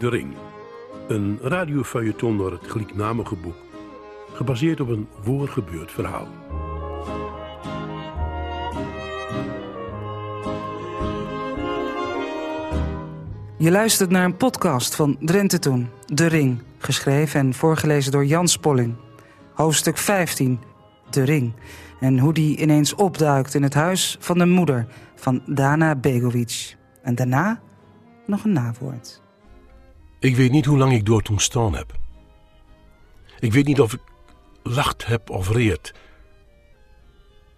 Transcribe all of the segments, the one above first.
De Ring. Een radiofeuilleton door het gelijknamige boek. Gebaseerd op een voorgebeurd verhaal. Je luistert naar een podcast van Drenthe Toen, De Ring. Geschreven en voorgelezen door Jan Spolling. Hoofdstuk 15, De Ring. En hoe die ineens opduikt in het huis van de moeder van Dana Begovic. En daarna nog een nawoord. Ik weet niet hoe lang ik door toen staan heb. Ik weet niet of ik lacht heb of reerd.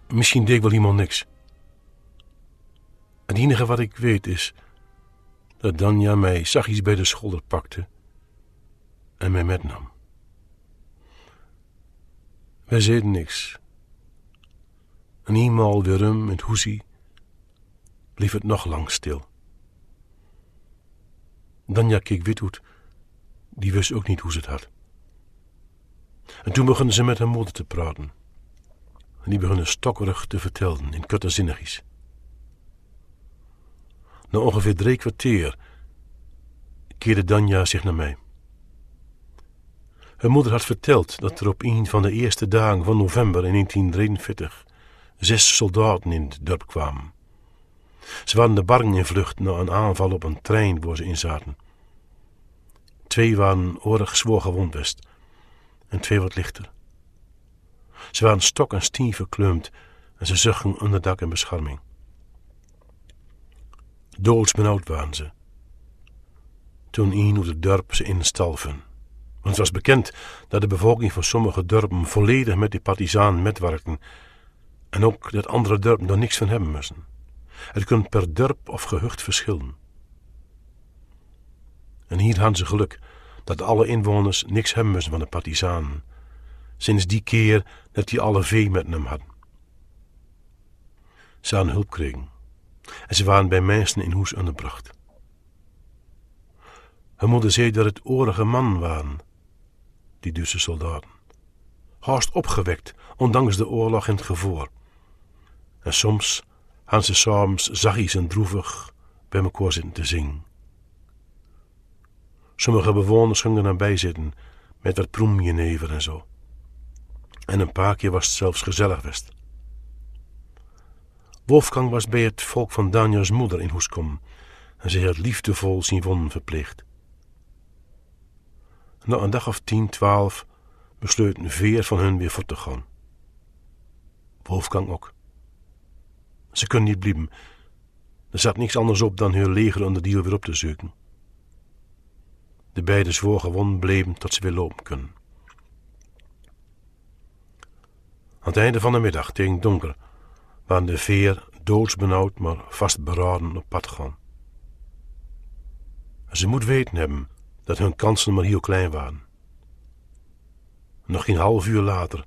Misschien deed wel iemand niks. Het enige wat ik weet is dat Danja mij zachtjes bij de schouder pakte en mij metnam. Wij zeiden niks. En eenmaal weer rum in het hoesie bleef het nog lang stil. Danja keek Withoed. Die wist ook niet hoe ze het had. En toen begonnen ze met haar moeder te praten. En die begonnen stokkerig te vertellen in korte zinnigjes. Na ongeveer drie kwartier keerde Danja zich naar mij. Haar moeder had verteld dat er op een van de eerste dagen van november in 1943 zes soldaten in het dorp kwamen. Ze waren de bargen in vlucht na een aanval op een trein waar ze in zaten. Twee waren oorlog zwaar gewond best en twee wat lichter. Ze waren stok en stien verkleumd en ze zuchten onder dak en bescherming. Doodsbenauwd waren ze. Toen een uit het dorp ze instalven. Want het was bekend dat de bevolking van sommige dorpen volledig met die partisanen metwerkten en ook dat andere dorpen er niks van hebben moesten. Het kunt per dorp of gehucht verschillen. En hier hadden ze geluk dat alle inwoners niks hebben moesten van de partisanen. Sinds die keer dat die alle vee met hem hadden. Ze hadden hulp kregen. En ze waren bij mensen in huis onderbracht. Haar moeder zei dat het oorige man waren, die Duitse soldaten. Haast opgewekt, ondanks de oorlog en het gevoor. En soms hadden ze s'avonds zachtjes en droevig bij elkaar zitten te zingen. Sommige bewoners gingen erbij zitten met wat proemjenever en zo. En een paar keer was het zelfs gezellig west. Wolfgang was bij het volk van Daniels moeder in Hoeskom en ze had liefdevol zien wonden verpleegd. Na een dag of tien, twaalf besloot veer van hun weer voor te gaan. Wolfgang ook. Ze kunnen niet blijven. Er zat niks anders op dan hun leger onder die weer op te zoeken. De beide zwoer gewoon bleven tot ze weer lopen kunnen. Aan het einde van de middag, tegen donker, waren de veer doodsbenauwd, maar vastberaden op pad gaan. Ze moet weten hebben dat hun kansen maar heel klein waren. Nog geen half uur later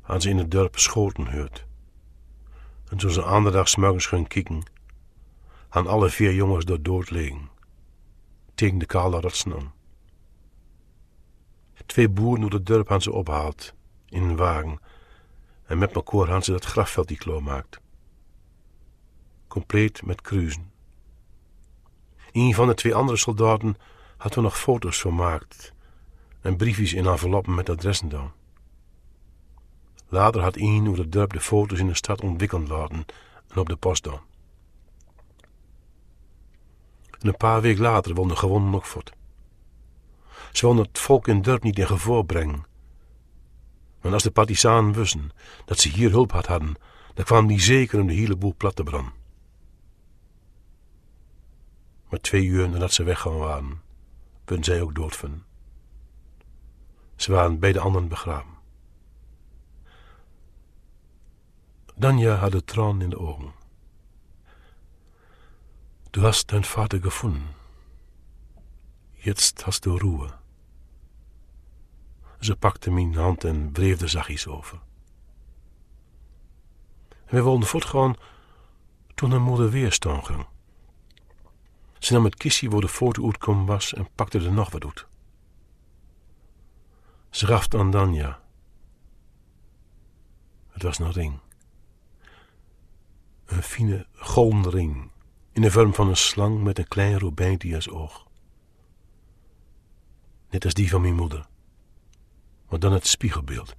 hadden ze in het dorp schoten gehoord. En toen ze andere dag kijken, hadden alle vier jongens door dood liggen, tegen de kale rotsen aan. Twee boeren uit het dorp hadden ze opgehaald, in een wagen, en met elkaar hadden ze dat grafveld die klaarmaakt. Compleet met kruisen. Een van de twee andere soldaten had er nog foto's van gemaakt en briefjes in enveloppen met adressen dan. Later had een uit het dorp de foto's in de stad ontwikkeld laten en op de post dan. En een paar weken later won de gewonnen nog voort. Ze wilden het volk in het niet in gevoel brengen. Maar als de partisanen wisten dat ze hier hulp had hadden, dan kwam die zeker om de hele boel plat te branden. Maar twee uur nadat ze weggaan waren, werden zij ook doodvinden. Ze waren bij de anderen begraven. Danja had de traan in de ogen. Du hast dein Vater gefunden. Jetzt hast du Ruhe. Ze pakte mijn hand en wreef er zachtjes over. En we wilden voortgaan toen haar moeder weer staan. Ze nam het kistje waar de foto uitkom was en pakte er nog wat uit. Ze gaf aan Danja. Het was een ring. Een fine golden ring in de vorm van een slang met een klein robijntje als oog. net als die van mijn moeder. Maar dan het spiegelbeeld.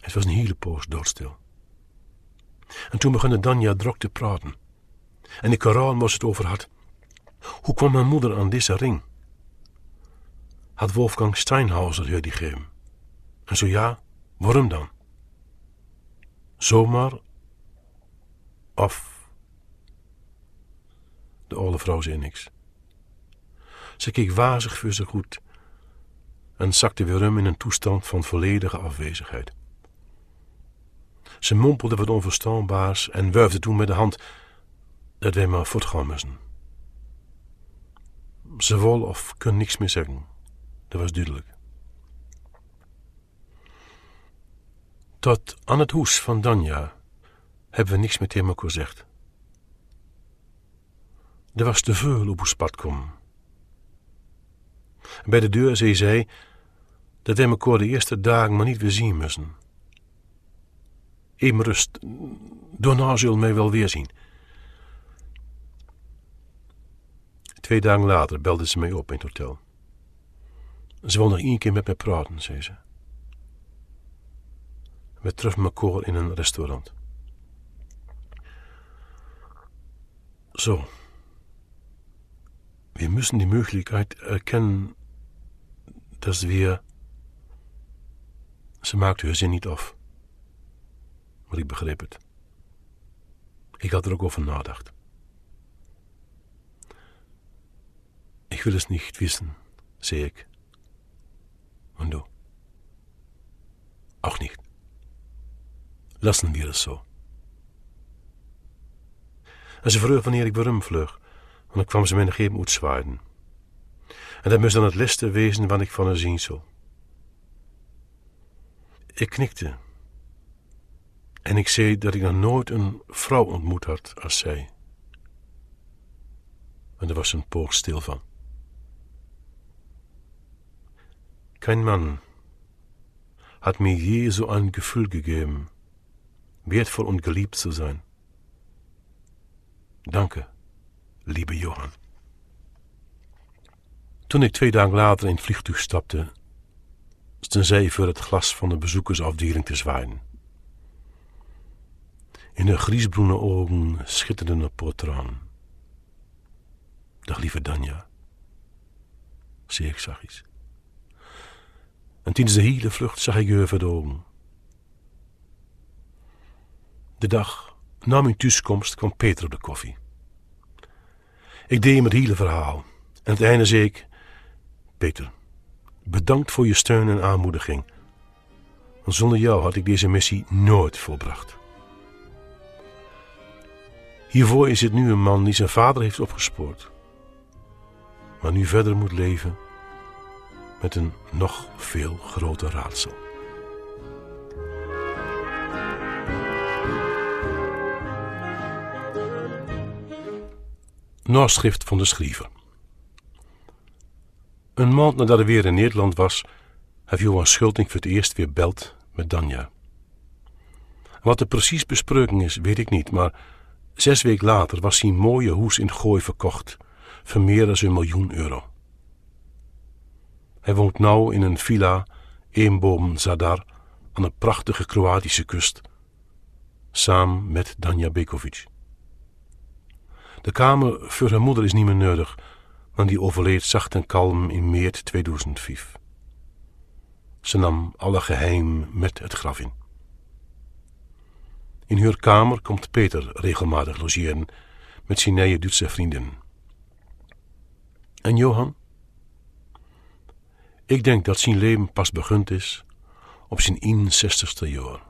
Het was een hele poos doodstil. En toen begon Danja drok te praten. En ik Koran was het over had. Hoe kwam mijn moeder aan deze ring? Had Wolfgang Steinhauser haar die gegeven? En zo ja, waarom dan? Zomaar of... De oude vrouw zei niks. Ze keek wazig voor zich goed en zakte weer rum in een toestand van volledige afwezigheid. Ze mompelde wat onverstaanbaars en wuifde toen met de hand dat wij maar voortgaan moesten. Ze wil of kon niks meer zeggen. Dat was duidelijk. Tot aan het hoes van Danja hebben we niks met hem gezegd. Er was te veel op ons pad komen. Bij de deur zei zij dat elkaar de eerste dagen maar niet weer zien moesten. Even rust, daarna zullen mij wel weer zien. Twee dagen later belde ze mij op in het hotel. Ze wil nog één keer met mij praten, zei ze. We troffen elkaar in een restaurant. Zo. We müssen die Möglichkeit erkennen, dass wir. Ze maakte haar zin niet af. Maar ik begreep het. Ik had er ook over nagedacht. Ik wil es nicht wissen, zei ik. Und du? Auch nicht. Lassen wir es so. En ze vroeg wanneer ik waarom vlug, want dan kwam ze mij nog even uitzwaaien. En dat moest dan het laatste wezen wat ik van haar zien zou. Ik knikte. En ik zei dat ik nog nooit een vrouw ontmoet had als zij. En er was een poos stil van. Kein Mann hat mir je so ein Gefühl gegeben, wertvoll und geliebt zu sein. Danke, liebe Johann. Toen ik twee dagen later in het vliegtuig stapte, stond zij voor het glas van de bezoekersafdeling te zwaaien. In haar griesbroene ogen schitterde een potraan. Dag lieve Danja, zei ik zachtjes. En tijdens de hele vlucht zag ik haar voor de ogen. De dag na mijn thuiskomst kwam Peter op de koffie. Ik deed hem het hele verhaal. En aan het einde zei ik... Peter, bedankt voor je steun en aanmoediging. Want zonder jou had ik deze missie nooit volbracht. Hiervoor is het nu een man die zijn vader heeft opgespoord. Maar nu verder moet leven met een nog veel groter raadsel. Naschrift van de schrijver. Een maand nadat hij weer in Nederland was, heeft Johan Schulting voor het eerst weer belt met Danja. Wat er precies besproken is, weet ik niet, maar zes weken later was zijn mooie hoes in Gooi verkocht, voor meer dan een miljoen euro. Hij woont nou in een villa, Eenboom Zadar, aan een prachtige Kroatische kust, samen met Danja Bekovic. De kamer voor haar moeder is niet meer nodig, want die overleed zacht en kalm in maart 2005. Ze nam alle geheim met het graf in. In haar kamer komt Peter regelmatig logeren met zijn nieuwe Duitse vrienden. En Johan? Ik denk dat zijn leven pas begund is op zijn 61ste jaar.